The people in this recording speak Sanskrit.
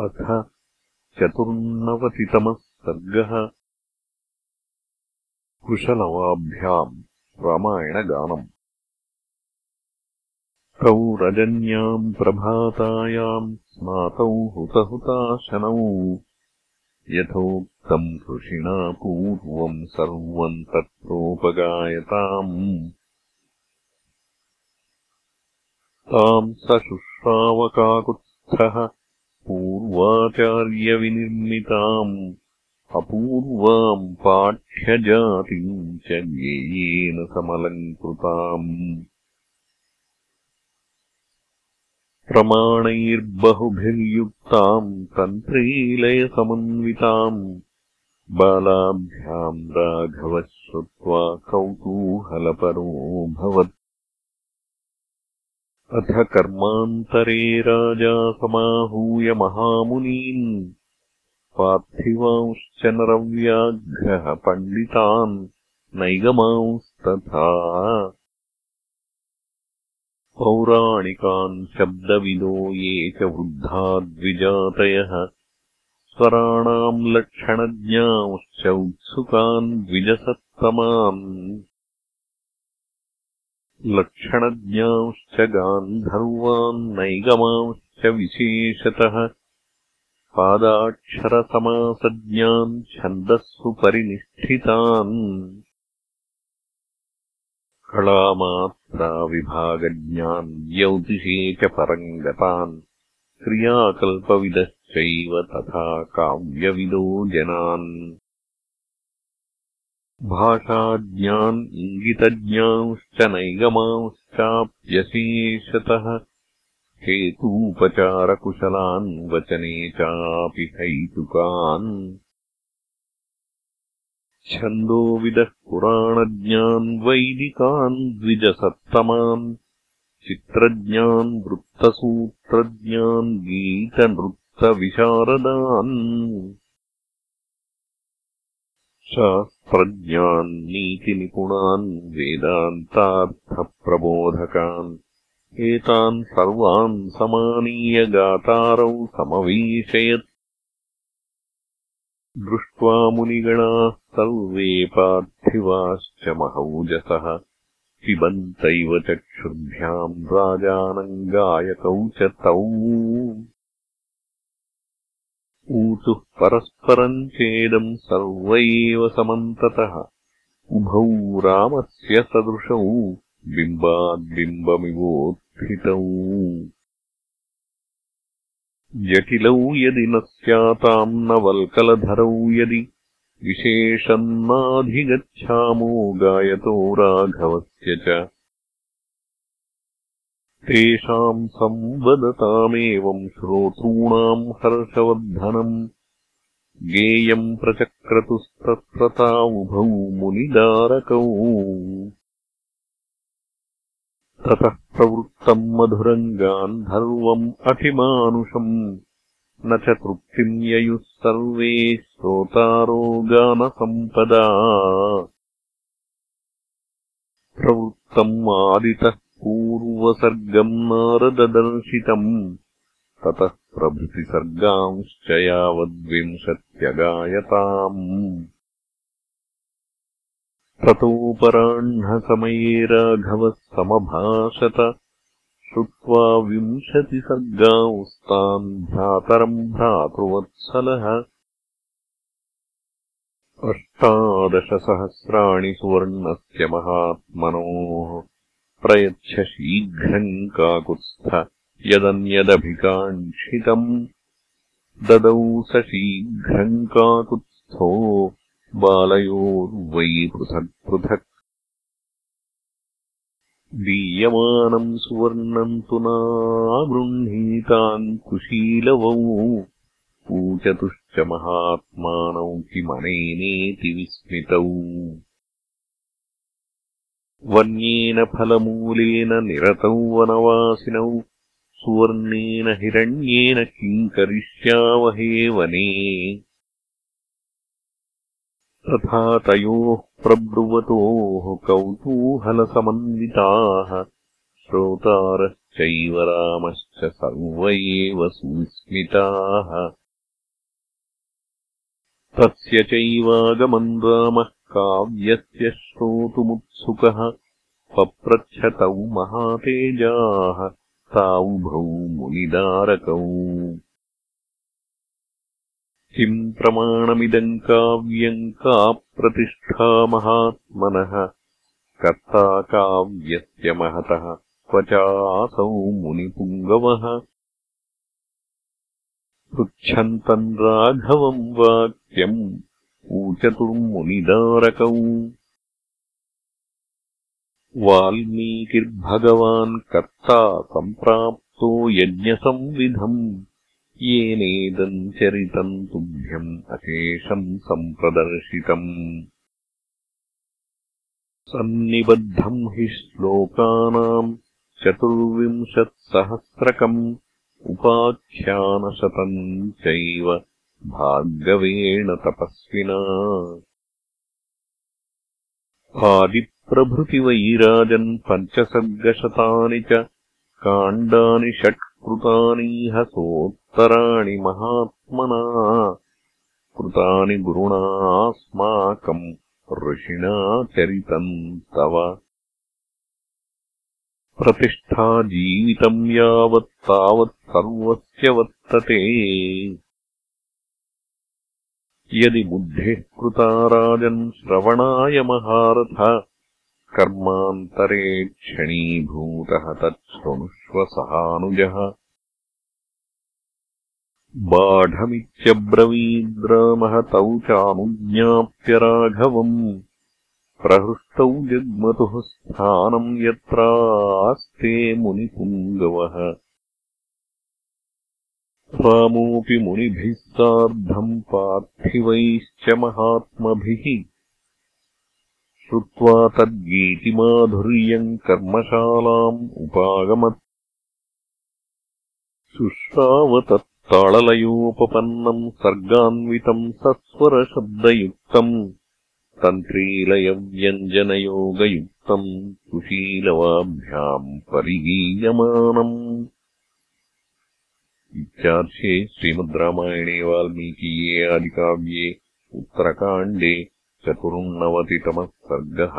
अथ चतुर्नवतितमः सर्गः। कुशलवाभ्याम् रामायणगानम्। तौ रजन्याम् प्रभातायाम् स्नातौ हुतहुताशनौ। यथोक्तम् ऋषिणा पूर्वम् सर्वम् तत्रोपगायताम् ताम् सशुश्रावकाकुत्स्थः पूर्वाचार्यविनिर्मिताम् अपूर्वाम् पाठ्यजातिम् च ज्ञेयेन समलङ्कृताम्। प्रमाणैर्बहुभिर्युक्ताम् तन्त्रीलयसमन्विताम् बालाभ्याम् राघवः श्रुत्वा कौतूहलपरोऽभवत् अथ कर्मान्तरे राजा समाहूय महामुनीन् पार्थिवांश्च नरव्याघ्रः पण्डितान् नैगमांस्तथा। पौराणिकान् शब्दविदो ये च वृद्धाद्विजातयः स्वराणाम् लक्षणज्ञांश्च उत्सुकान् द्विजसत्तमान् लक्षणज्ञांश्च गान्धर्वान्नैगमांश्च विशेषतः पादाक्षरसमासज्ञान् छन्दःसु परिनिष्ठितान्। कलामात्राविभागज्ञान् ज्यौतिषे च परम् गतान् क्रियाकल्पविदश्चैव तथा काव्यविदो जनान् भाषाज्ञान् इङ्गितज्ञांश्च नैगमांश्चाप्यशेषतः हेतूपचारकुशलान् वचने चापि हैतुकान्। छन्दोविदः पुराणज्ञान् वैदिकान् द्विजसत्तमान् चित्रज्ञान् वृत्तसूत्रज्ञान् गीतनृत्तविशारदान् शास्त्रज्ञान् नीतिनिपुणान् वेदान्तार्थप्रबोधकान् एतान् सर्वान् समानीय गातारौ समवीशयत् दृष्ट्वा मुनिगणाः सर्वे पार्थिवाश्च महौजसः। पिबन्तैव चक्षुर्भ्याम् राजानम् गायकौ च तौ ऊचुः परस्परम् चेदम् सर्व एव समन्ततः। उभौ रामस्य सदृशौ बिम्बाद्बिम्बमिवोत्थितौ। जटिलौ यदि न स्याताम् न वल्कलधरौ यदि विशेषम् नाधिगच्छामो गायतो राघवस्य च तेषाम् संवदतामेवम् श्रोतॄणाम् हर्षवर्धनम्। गेयम् प्रचक्रतुस्तत्र तावुभौ मुनिदारकौ। ततः प्रवृत्तम् मधुरम् गान्धर्वम् अतिमानुषम् न च तृप्तिम् ययुः सर्वे श्रोतारो गानसम्पदा प्रवृत्तम् आदितः पूर्वसर्गम् नारददर्शितम्। ततः प्रभृतिसर्गांश्च यावद्विंशत्यगायताम् ततोपराह्णसमये राघवः समभाषत। श्रुत्वा विंशतिसर्गांस्तान् भ्रातरम् भ्रातृवत्सलः। अष्टादशसहस्राणि सुवर्णस्य महात्मनोः प्रयच्छ शीघ्रम् काकुत्स्थ यदन्यदभिकाङ्क्षितम्। ददौ स शीघ्रम् काकुत्स्थो बालयोर्वै पृथक् पृथक्। दीयमानम् सुवर्णम् तु नागृह्णीताम् कुशीलवौ। पूचतुश्च महात्मानौ किमनेनेति विस्मितौ वन्येन फलमूलेन निरतौ वनवासिनौ सुवर्णेन हिरण्येन किम् करिष्यावहे वने। तथा तयोः प्रब्रुवतोः कौतूहलसमन्विताः श्रोतारश्च लक्ष्मणश्चैव रामश्च सर्व एव सुविस्मिताः तस्य चैवागमन् रामः काव्यस्य श्रोतुमुत्सुकः पप्रच्छतौ महातेजाः तावुभौ मुनिदारकौ। किम् प्रमाणमिदम् काव्यम् का प्रतिष्ठा महात्मनः? कर्ता काव्यस्य महतः क्व चासौ मुनिपुङ्गवः। पृच्छन्तम् राघवम् वाक्यम् ऊचतुर्मुनिदारकौ वाल्मीकिर्भगवान् कर्ता सम्प्राप्तो यज्ञसंविधम्। येनेदम् चरितम् तुभ्यम् अशेषम् सम्प्रदर्शितम्। सन्निबद्धम् हि श्लोकानाम् चतुर्विंशत्सहस्रकम् उपाख्यानशतम् चैव भार्गवेण तपस्विना। आदिप्रभृतिवैराजन् पञ्चसर्गशतानि च काण्डानि षट् कृतानीह सोत्तराणि महात्मना। कृतानि गुरुणास्माकम् ऋषिणा चरितम् तव। प्रतिष्ठा जीवितम् यावत् तावत् सर्वस्य वर्तते यदि बुद्धिः कृता राजन् श्रवणाय महारथ कर्मान्तरे क्षणीभूतः तच्छृणुष्व बाढमित्यब्रवीद्रामः तौ चानुज्ञाप्य राघवम् प्रहृष्टौ जग्मतुः स्थानम् यत्रास्ते मुनिपुङ्गवः रामोऽपि मुनिभिः सार्धम् पार्थिवैश्च महात्मभिः। श्रुत्वा तद्गीतिमाधुर्यम् कर्मशालाम् उपागमत्। शुश्रावतत्ताळलयोपपन्नम् सर्गान्वितम् सस्वरशब्दयुक्तम्। तन्त्रीलयव्यञ्जनयोगयुक्तम् सुशीलवाभ्याम् परिगीयमानम् इत्यार्षे श्रीमद् रामायणे वाल्मीकीये आदिकाव्ये उत्तरकाण्डे चतुर्नवतितमः सर्गः